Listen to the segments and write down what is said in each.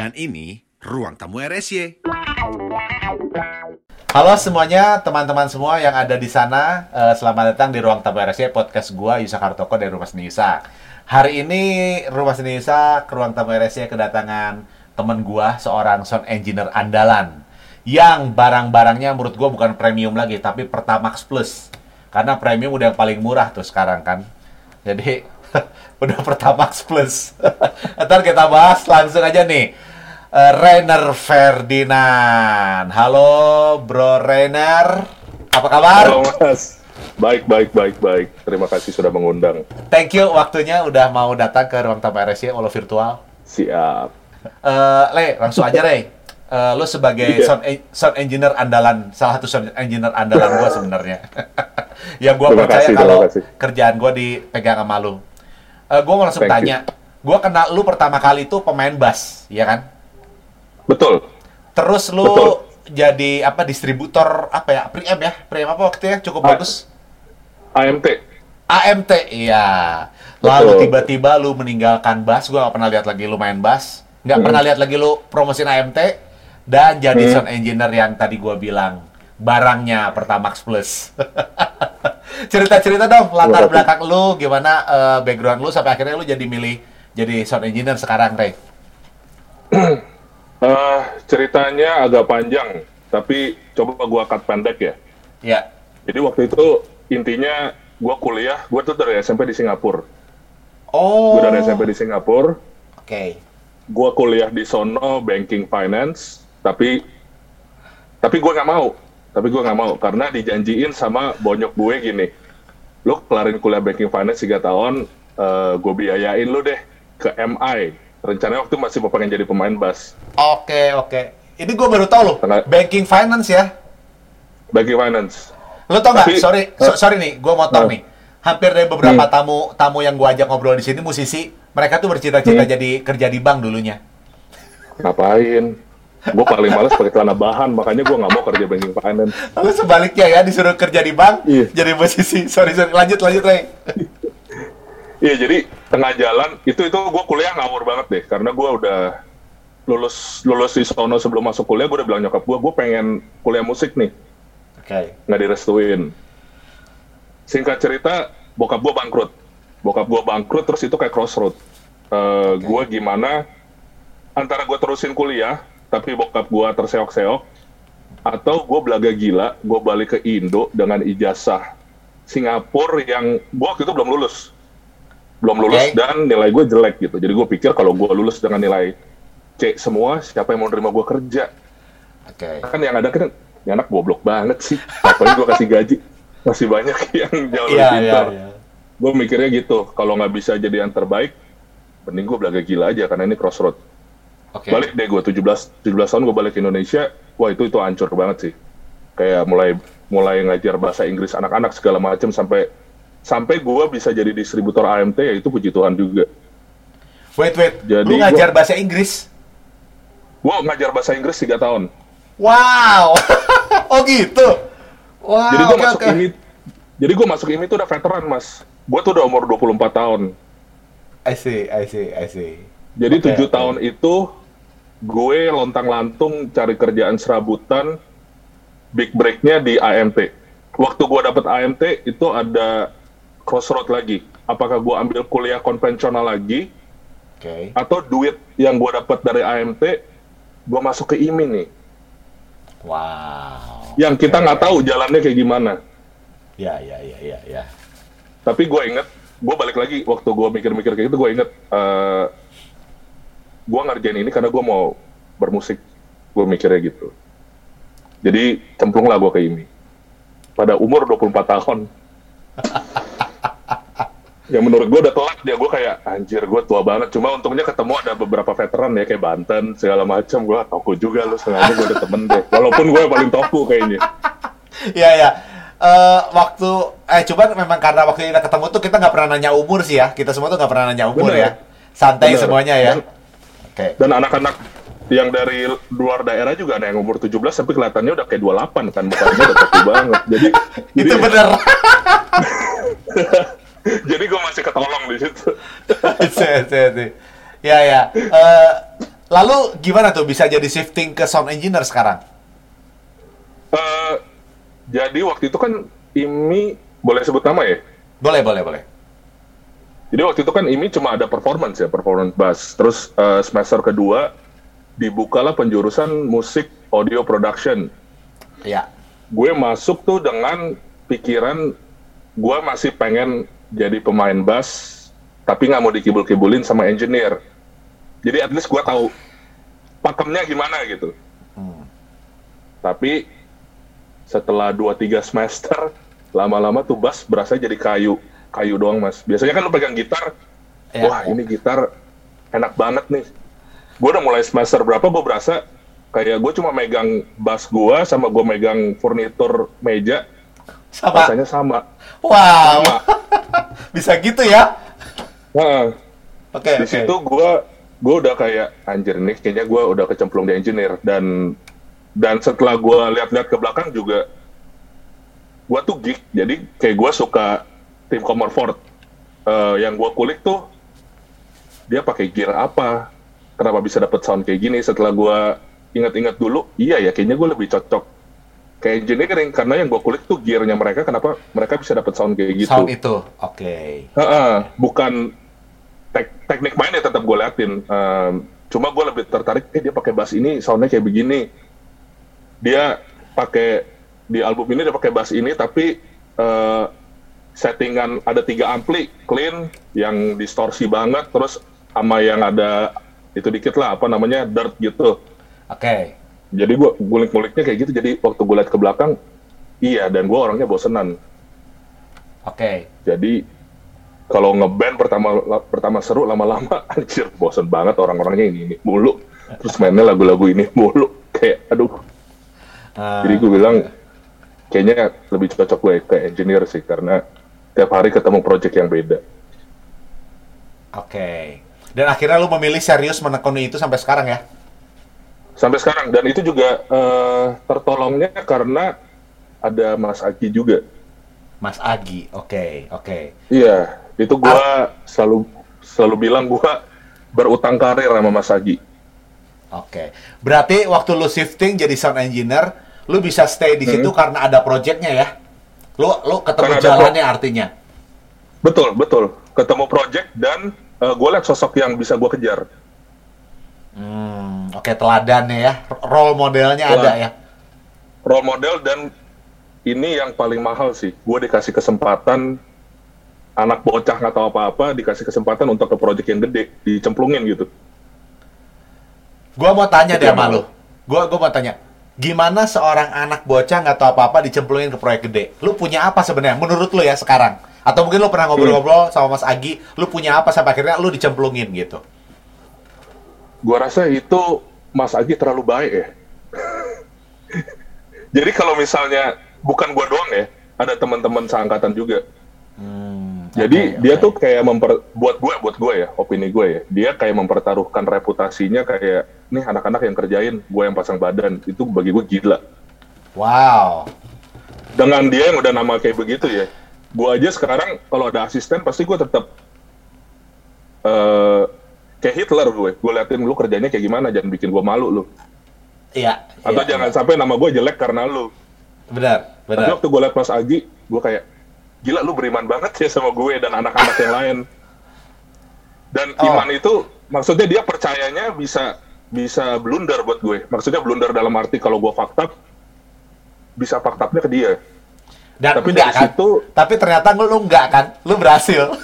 Dan ini Ruang Tamu RSY. Halo semuanya, teman-teman semua yang ada di sana. Eh, selamat datang di Ruang Tamu RSY, podcast gua Yusa Kartoko dari Rumah Seni Yusa. Hari ini Rumah Seni Yusa ke Ruang Tamu RSY kedatangan temen gua, seorang sound engineer andalan. Yang barang-barangnya menurut gua bukan premium lagi, tapi Pertamax Plus. Karena premium udah yang paling murah tuh sekarang kan. Jadi udah Pertamax Plus. Ntar kita bahas langsung aja nih. Eh, Rainer Ferdinand. Halo Bro Rainer. Apa kabar? Halo Mas. Baik, baik, baik, baik. Terima kasih sudah mengundang. Thank you waktunya udah mau datang ke ruang tamu RSY walau virtual. Siap. Eh, Le, langsung aja Le. Eh, lo sebagai Iya. sound, en- sound engineer andalan, salah satu sound engineer andalan gua sebenarnya. yang gua Terima percaya kasih, kalau kerjaan gua dipegang sama lu. Eh, gua mau langsung Thank tanya. Gua kenal lu pertama kali itu pemain bass, ya kan? Betul. Terus lu Betul. jadi apa distributor apa ya? Preamp ya? Preamp apa waktu ya? Cukup bagus. AMT. AMT, iya. Lalu tiba-tiba lu meninggalkan bass, gua nggak pernah lihat lagi lu main bass, nggak Hmm. pernah lihat lagi lu promosin AMT, dan jadi Hmm. sound engineer yang tadi gua bilang barangnya Pertamax Plus. Cerita-cerita dong latar belakang lu, gimana eh, background lu sampai akhirnya lu jadi milih jadi sound engineer sekarang, Ray. Eh, ceritanya agak panjang, tapi coba gua cut pendek ya. Ya, Jadi waktu itu intinya gua kuliah, gua tuh dari SMP di Singapura. oh, Gua dari SMP di Singapura, oke, gua kuliah di sono banking finance, tapi tapi gua nggak mau. Tapi gua nggak mau karena dijanjiin sama bonyok gue gini. Lu kelarin kuliah banking finance 3 tahun, eh gue biayain lu deh ke MI. Rencananya waktu masih mau pengen jadi pemain bass. oke, oke. Ini gua baru tahu loh, Tengah- banking finance ya. Banking finance. Lo tau nggak? Sorry, so- sorry nih, gue motong Hmm. nih. Hampir dari beberapa Hmm. tamu tamu yang gue ajak ngobrol di sini musisi, mereka tuh bercita-cita Hmm. jadi kerja di bank dulunya. Ngapain? Gue paling males pakai celana bahan, makanya gue nggak mau kerja banking finance. Lalu sebaliknya ya disuruh kerja di bank, Iya. jadi musisi. Sorry, sorry. Lanjut, lanjut, Ray. Iya, jadi tengah jalan itu itu gue kuliah ngawur banget deh, karena gue udah lulus lulus di sono sebelum masuk kuliah, gue udah bilang nyokap gue, gue pengen kuliah musik nih, Oke. nggak direstuin. Singkat cerita, bokap gue bangkrut. Bokap gue bangkrut, terus itu kayak crossroad. Eh, Gue gimana, antara gue terusin kuliah, tapi bokap gue terseok-seok, atau gue belaga gila, gue balik ke Indo dengan ijazah Singapura yang gue waktu itu belum lulus. Belum lulus Oke. dan nilai gue jelek gitu. Jadi gue pikir kalau gue lulus dengan nilai C semua, siapa yang mau nerima gue kerja? Oke. kan yang ada kan ini anak goblok banget sih ngapain gue kasih gaji masih banyak yang jauh lebih Iya, iya, pintar iya. gue mikirnya gitu kalau nggak bisa jadi yang terbaik mending gue belaga gila aja karena ini crossroad Oke. balik deh gue 17 17 tahun gue balik ke Indonesia wah itu itu hancur banget sih kayak mulai mulai ngajar bahasa Inggris anak-anak segala macam sampai sampai gue bisa jadi distributor AMT ya itu puji Tuhan juga Wait, wait. Jadi Lu ngajar gua- bahasa Inggris? gue ngajar bahasa Inggris tiga tahun Wow. oh gitu. Wow. jadi gue oke, masuk oke. ini jadi gue masuk ini tuh udah veteran mas gue tuh udah umur 24 tahun I see, I see, I see. Jadi tujuh oke. tahun itu gue lontang-lantung cari kerjaan serabutan, big breaknya di AMT. Waktu gue dapet AMT itu ada crossroad lagi. Apakah gue ambil kuliah konvensional lagi Oke. atau duit yang gue dapet dari AMT gue masuk ke IMI nih. Wow. Yang kita nggak tahu jalannya kayak gimana. Ya, ya, ya, ya, ya. Tapi gue inget, gue balik lagi waktu gue mikir-mikir kayak gitu, gue inget eh gue ngerjain ini karena gue mau bermusik. Gue mikirnya gitu. Jadi cemplung lah gue ke ini. Pada umur 24 tahun. yang menurut gue udah telat dia gue kayak anjir gue tua banget cuma untungnya ketemu ada beberapa veteran ya kayak Banten segala macam gue toko juga lu sengaja gue udah temen deh walaupun gue paling toko kayaknya Iya, ya. Eh, waktu eh coba memang karena waktu kita ketemu tuh kita nggak pernah nanya umur sih ya. Kita semua tuh nggak pernah nanya umur Bener. ya. Santai Bener. semuanya ya. Dan- Oke. Dan anak-anak yang dari luar daerah juga ada yang umur 17 tapi kelihatannya udah kayak 28 kan mukanya udah tua banget. Jadi Itu jadi, bener. jadi gue masih ketolong di situ. Sih, sih, sih. Ya ya. Eh, Lalu gimana tuh bisa jadi shifting ke sound engineer sekarang? Eh, jadi waktu itu kan IMI boleh sebut nama ya? Boleh, boleh, boleh. Jadi waktu itu kan IMI cuma ada performance ya, performance bass. Terus eh, semester kedua dibukalah penjurusan musik audio production. Iya. Gue masuk tuh dengan pikiran gue masih pengen jadi pemain bass, tapi nggak mau dikibul-kibulin sama engineer. Jadi at least gue tahu pakemnya gimana gitu. Hmm. Tapi setelah 2-3 semester, lama-lama tuh bass berasa jadi kayu. Kayu doang, Mas. Biasanya kan lu pegang gitar, Ya. wah ini gitar enak banget nih. Gue udah mulai semester berapa, gue berasa kayak gue cuma megang bass gue sama gue megang furnitur meja, Sama. rasanya sama. Wow. Sama. bisa gitu ya? Nah, Oke, di oke. situ gue gue udah kayak anjir nih kayaknya gue udah kecemplung di engineer dan dan setelah gue lihat-lihat ke belakang juga gue tuh geek jadi kayak gue suka tim Comerford Eh, yang gue kulik tuh dia pakai gear apa kenapa bisa dapet sound kayak gini setelah gue ingat-ingat dulu iya ya kayaknya gue lebih cocok kayak engineering karena yang gue kulik tuh gearnya mereka kenapa mereka bisa dapet sound kayak gitu Sound itu. Oke. Heeh, bukan tek- teknik mainnya tetap gue liatin. Ehm, cuma gue lebih tertarik, eh dia pakai bass ini soundnya kayak begini. Dia pakai di album ini dia pakai bass ini, tapi eh, settingan ada tiga ampli clean yang distorsi banget, terus sama yang ada itu dikit lah apa namanya dirt gitu. Oke. Jadi gue ngulik-nguliknya kayak gitu. Jadi waktu gue liat ke belakang, iya dan gue orangnya bosenan. Oke. Jadi kalau ngeband pertama pertama seru lama-lama anjir bosen banget orang-orangnya ini, ini mulu. Terus mainnya lagu-lagu ini mulu kayak aduh. Eh, Jadi gue bilang kayaknya lebih cocok gue ke engineer sih karena tiap hari ketemu project yang beda. Oke. Dan akhirnya lu memilih serius menekuni itu sampai sekarang ya? Sampai sekarang dan itu juga eh, tertolongnya karena ada Mas Aki juga. Mas Agi. Oke, oke. Iya, itu gua selalu selalu bilang gua berutang karir sama Mas Agi. Oke. Berarti waktu lu shifting jadi sound engineer, lu bisa stay di situ karena ada projectnya ya? Lu lu ketemu Hmm. Karena jalannya artinya. Betul, betul. Ketemu project dan gue lihat sosok yang bisa gue kejar. Hmm, oke teladannya ya. Role modelnya Telan- ada ya. Role model dan ini yang paling mahal sih. Gue dikasih kesempatan anak bocah nggak tahu apa-apa dikasih kesempatan untuk ke project yang gede, dicemplungin gitu. Gua mau tanya Itu deh yang sama mana? lu. Gua gua mau tanya. Gimana seorang anak bocah nggak tahu apa-apa dicemplungin ke proyek gede? Lu punya apa sebenarnya menurut lu ya sekarang? Atau mungkin lu pernah ngobrol-ngobrol sama Mas Agi, lu punya apa sampai akhirnya lu dicemplungin gitu? Gue rasa itu Mas Agi terlalu baik ya. Jadi kalau misalnya bukan gue doang ya, ada teman-teman seangkatan juga. Hmm, Jadi oke, dia tuh kayak memper buat gue buat gue ya opini gue ya dia kayak mempertaruhkan reputasinya kayak nih anak-anak yang kerjain gue yang pasang badan itu bagi gue gila Wow. dengan dia yang udah nama kayak begitu ya gue aja sekarang kalau ada asisten pasti gue tetap eh kayak Hitler gue gue liatin lu kerjanya kayak gimana jangan bikin gue malu lu Iya. atau iya, jangan iya. sampai nama gue jelek karena lu Benar, tapi benar. waktu gue liat Mas Agi gue kayak gila lu beriman banget ya sama gue dan anak-anak yang lain dan Oh. iman itu maksudnya dia percayanya bisa bisa blunder buat gue maksudnya blunder dalam arti kalau gue fakta bisa faktanya ke dia Dan tapi enggak dari kan? situ- Tapi ternyata lu enggak kan? Lu berhasil.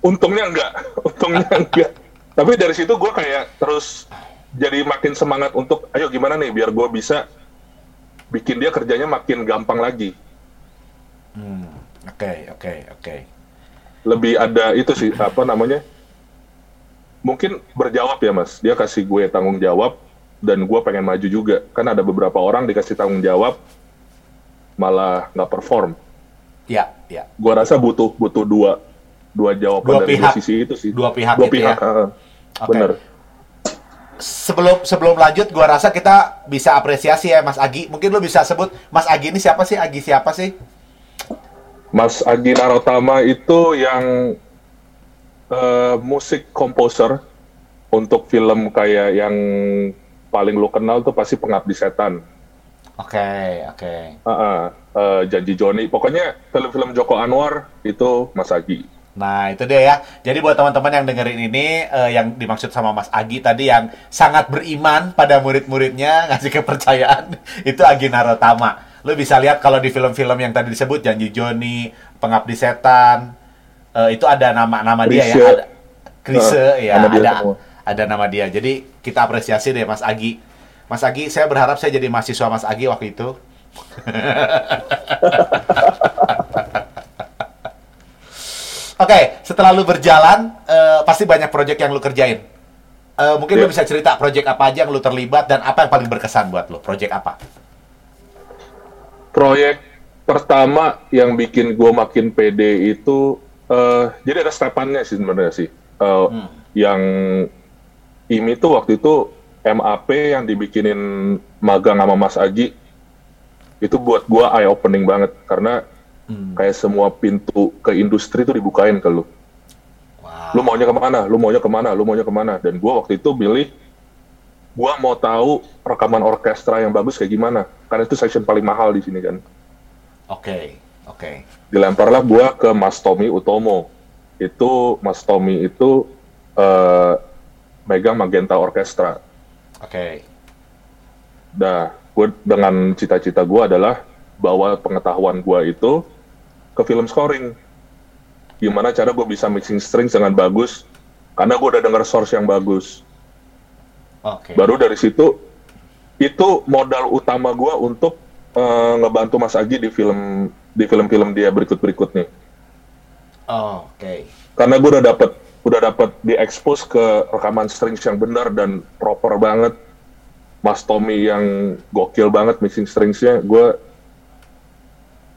untungnya enggak untungnya enggak tapi dari situ gue kayak terus jadi makin semangat untuk ayo gimana nih biar gue bisa bikin dia kerjanya makin gampang lagi. Hmm, Oke, oke, oke. lebih ada itu sih apa namanya mungkin berjawab ya mas. Dia kasih gue tanggung jawab dan gue pengen maju juga. Kan ada beberapa orang dikasih tanggung jawab malah nggak perform. Ya, ya. gue rasa butuh butuh dua dua jawaban Dua dari pihak. dua sisi itu sih Dua pihak dua gitu pihak ya. Oke. bener Sebelum sebelum lanjut, gua rasa kita bisa apresiasi ya Mas Agi. Mungkin lu bisa sebut Mas Agi ini siapa sih? Agi siapa sih? Mas Agi Narotama itu yang eh, musik komposer untuk film kayak yang paling lu kenal tuh pasti Pengabdi Setan. Oke, oke. Ah, ah, eh, Janji Joni. Pokoknya film-film Joko Anwar itu Mas Agi. Nah, itu dia ya. Jadi buat teman-teman yang dengerin ini, eh, yang dimaksud sama Mas Agi tadi yang sangat beriman pada murid-muridnya, ngasih kepercayaan, itu Agi Narotama. Lu bisa lihat kalau di film-film yang tadi disebut, Janji Joni, Pengabdi Setan, eh, itu ada nama-nama dia ya. Ada, Krise, Eh, ya, nama dia ada, semua. ada nama dia. Jadi kita apresiasi deh Mas Agi. Mas Agi, saya berharap saya jadi mahasiswa Mas Agi waktu itu. Oke, setelah lu berjalan, eh, pasti banyak proyek yang lu kerjain. Eh, mungkin lu Iya. bisa cerita proyek apa aja yang lu terlibat dan apa yang paling berkesan buat lu? Proyek apa? Proyek pertama yang bikin gue makin pede itu, eh, jadi ada stepannya sih sebenarnya sih. Eh, Yang ini tuh waktu itu MAP yang dibikinin magang sama Mas Aji, itu buat gue eye opening banget karena kayak semua pintu ke industri tuh dibukain ke lu. Lu maunya ke mana? Lu maunya ke mana? Lu maunya ke mana? Dan gue waktu itu milih, gue mau tahu rekaman orkestra yang bagus kayak gimana. Karena itu section paling mahal di sini kan. Oke, oke. Dilemparlah gue ke Mas Tommy Utomo. Itu Mas Tommy itu eh, megang Magenta Orkestra. Oke. Nah, gue dengan cita-cita gue adalah bawa pengetahuan gue itu ke film scoring. Gimana cara gue bisa mixing strings dengan bagus? Karena gue udah denger source yang bagus. Oke. Baru dari situ, itu modal utama gue untuk eh, ngebantu Mas Agi di film di film-film dia berikut-berikutnya. Oh, Oke. Karena gue udah dapet udah dapet diekspos ke rekaman strings yang benar dan proper banget. Mas Tommy yang gokil banget mixing stringsnya, gue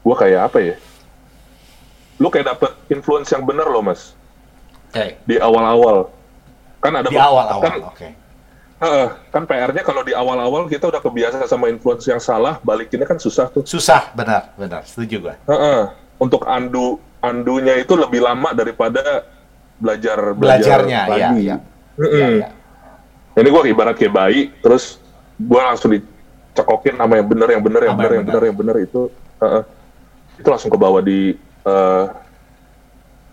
gue kayak apa ya? Lu kayak dapet influence yang benar loh mas Oke. di awal-awal. Kan ada Di awal-awal. kan Oke. Heeh, kan PR-nya kalau di awal-awal kita udah kebiasa sama influence yang salah, balikinnya kan susah tuh. Susah, benar, benar. Setuju gua. Heeh, untuk andu andunya itu lebih lama daripada belajar belajar Belajarnya, iya, lagi. iya. Mm-mm. Iya, iya. Ini gue ibarat kayak bayi, terus gue langsung dicekokin sama yang bener, yang bener, yang bener, yang yang bener, yang bener itu, heeh. itu langsung ke bawah di eh,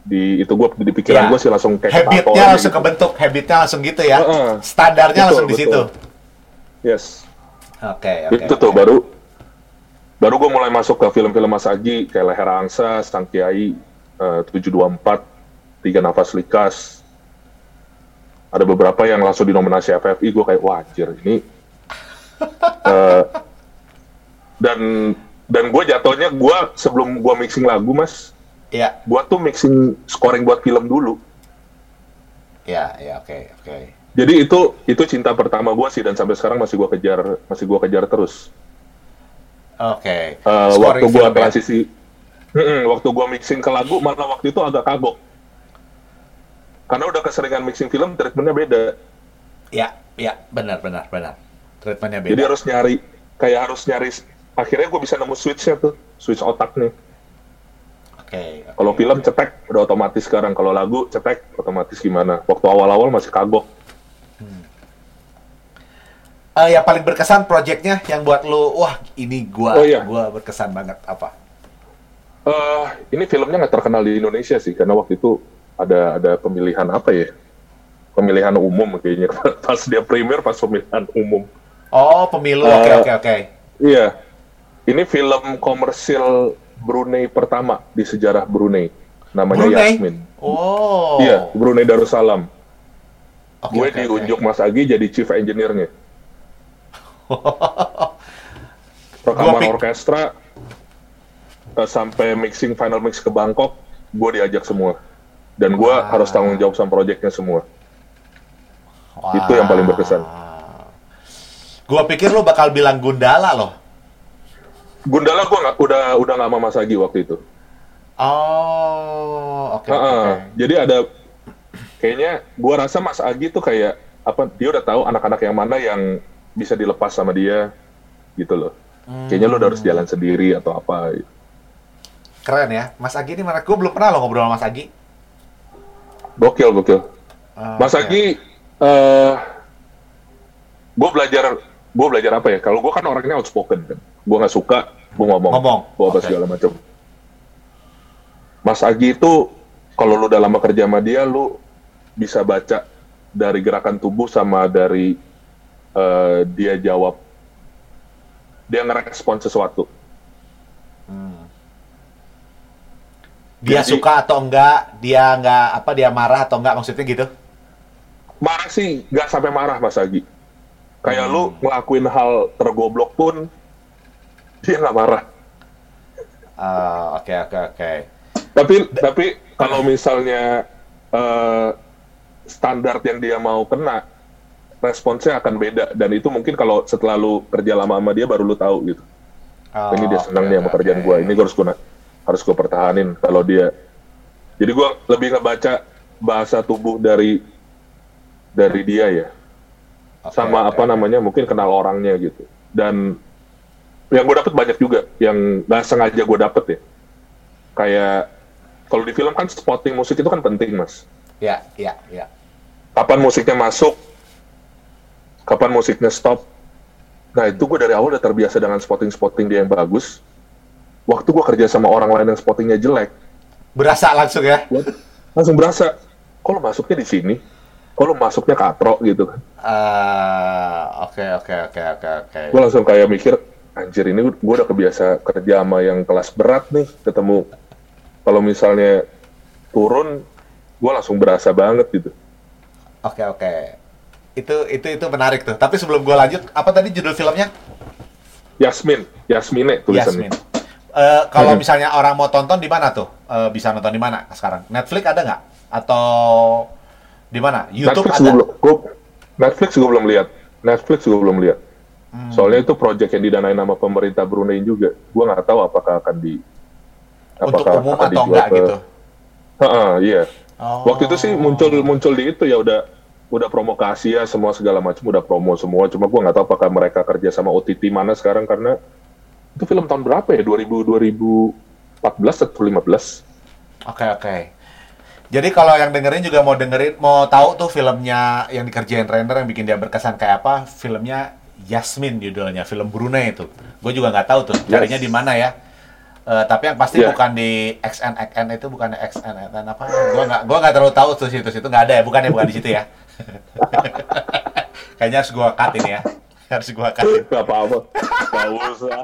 di itu gue di pikiran Iya. gue sih langsung kayak Habitnya langsung gitu. kebentuk, habitnya langsung gitu ya. Heeh. Standarnya Betul, langsung di situ. Yes. Oke, oke. itu tuh oke. baru baru gue mulai masuk ke film-film Mas Agi kayak Leher Angsa, Sang Kiai, eh, 724, Tiga Nafas Likas. Ada beberapa yang langsung dinominasi FFI, gue kayak wah anjir ini. Eh, dan dan gue jatuhnya gue sebelum gue mixing lagu mas, Iya, gue tuh mixing scoring buat film dulu. iya, iya, oke, oke. Jadi itu itu cinta pertama gue sih dan sampai sekarang masih gue kejar masih gue kejar terus. Oke. Eh, Scoring waktu gua film ya? transisi Mm-mm, waktu gua mixing ke lagu malah waktu itu agak kagok karena udah keseringan mixing film treatmentnya beda Iya, iya, benar, benar, benar. Treatmentnya beda. jadi harus nyari kayak harus nyari akhirnya gue bisa nemu switchnya tuh switch otak nih Oke. oke. kalau film cetek udah otomatis sekarang kalau lagu cetek otomatis gimana waktu awal-awal masih kagok Eh, yang paling berkesan proyeknya yang buat lu, wah ini gua, Oh, iya. gua berkesan banget apa? Eh, ini filmnya nggak terkenal di Indonesia sih karena waktu itu ada ada pemilihan apa ya pemilihan umum kayaknya pas dia premier pas pemilihan umum Oh, pemilu. Eh, Oke, oke, oke. Iya, ini film komersil Brunei pertama di sejarah Brunei. Namanya Brunei? Yasmin. Oh. Iya, Brunei Darussalam. Oke, Gue oke, diunjuk oke. Mas Agi jadi chief engineer-nya. Gua Rekaman pik- orkestra eh, sampai mixing final mix ke Bangkok, gue diajak semua. Dan gue Wah. harus tanggung jawab sama proyeknya semua. Wah. Itu yang paling berkesan. Gua pikir lu bakal bilang Gundala loh. Gundala gue nggak udah udah nggak sama Mas Agi waktu itu. Oh, oke. Heeh. oke. Jadi ada kayaknya gua rasa Mas Agi tuh kayak apa dia udah tahu anak-anak yang mana yang bisa dilepas sama dia gitu loh. Kayaknya lo udah harus jalan sendiri atau apa. Keren ya. Mas Agi ini mana? Gue belum pernah lo ngobrol sama Mas Agi. Gokil gokil. Oh, Mas oke. Agi eh gue belajar gue belajar apa ya? Kalau gue kan orangnya outspoken kan, gue nggak suka gue ngomong, Ngomong, gue apa oke. segala macam. Mas Agi itu kalau lu udah lama kerja sama dia, lu bisa baca dari gerakan tubuh sama dari eh, dia jawab, dia ngerespon sesuatu. Dia Jadi- suka atau enggak, dia enggak apa dia marah atau enggak maksudnya gitu. marah sih nggak sampai marah Mas Agi. Kayak lu ngelakuin hal tergoblok pun dia nggak marah. Ah, oke oke oke. Tapi tapi kalau misalnya eh, standar yang dia mau kena, responsnya akan beda dan itu mungkin kalau setelah lu kerja lama sama dia baru lu tahu gitu. Oh, ini dia senang oke, nih sama oke, kerjaan gua. Ini gua harus gua harus gua pertahanin kalau dia. Jadi gua lebih ngebaca bahasa tubuh dari dari dia ya. Oke, sama oke, apa namanya mungkin kenal orangnya gitu dan yang gue dapet banyak juga yang nggak sengaja gue dapet ya. Kayak kalau di film kan spotting musik itu kan penting mas. Ya, ya, ya. kapan musiknya masuk kapan musiknya stop. Nah itu gue dari awal udah terbiasa dengan spotting spotting dia yang bagus. Waktu gue kerja sama orang lain yang spottingnya jelek. Berasa langsung ya. langsung berasa. Lo masuknya di sini? Lo masuknya katro gitu kan? Ah, oke oke oke oke oke. gue langsung kayak mikir anjir ini gue udah kebiasa kerja sama yang kelas berat nih ketemu kalau misalnya turun gue langsung berasa banget gitu Oke oke. Itu itu itu menarik tuh. Tapi sebelum gue lanjut, apa tadi judul filmnya? Yasmin Yasmine tulisannya Yasmin. Eh, kalau Mhm. misalnya orang mau tonton di mana tuh? Eh, bisa nonton di mana sekarang? Netflix ada nggak? Atau di mana? YouTube Netflix ada? gue belum gua- Netflix gue belum lihat Netflix gue belum lihat Hmm. soalnya itu project yang didanain sama pemerintah Brunei juga gue nggak tahu apakah akan di Untuk apakah umum akan atau dijual enggak ke- gitu? Heeh, iya Oh. Waktu itu sih muncul muncul di itu ya udah udah promo ke Asia semua segala macam udah promo semua cuma gua nggak tahu apakah mereka kerja sama OTT mana sekarang karena itu film tahun berapa ya 2000 2014 atau 15 Oke oke. Jadi kalau yang dengerin juga mau dengerin, mau tahu tuh filmnya yang dikerjain Render yang bikin dia berkesan kayak apa? Filmnya Yasmin judulnya, film Brunei itu. Gue juga nggak tahu tuh carinya di mana ya. Eh, tapi yang pasti Yeah. bukan di XNXN itu bukan XNXN apa? Gua nggak gua nggak terlalu tahu tuh situ situ nggak ada ya, bukan ya bukan di situ ya. Kayaknya harus gua cut ini ya. Harus gua cut. Gak apa-apa. Gak usah.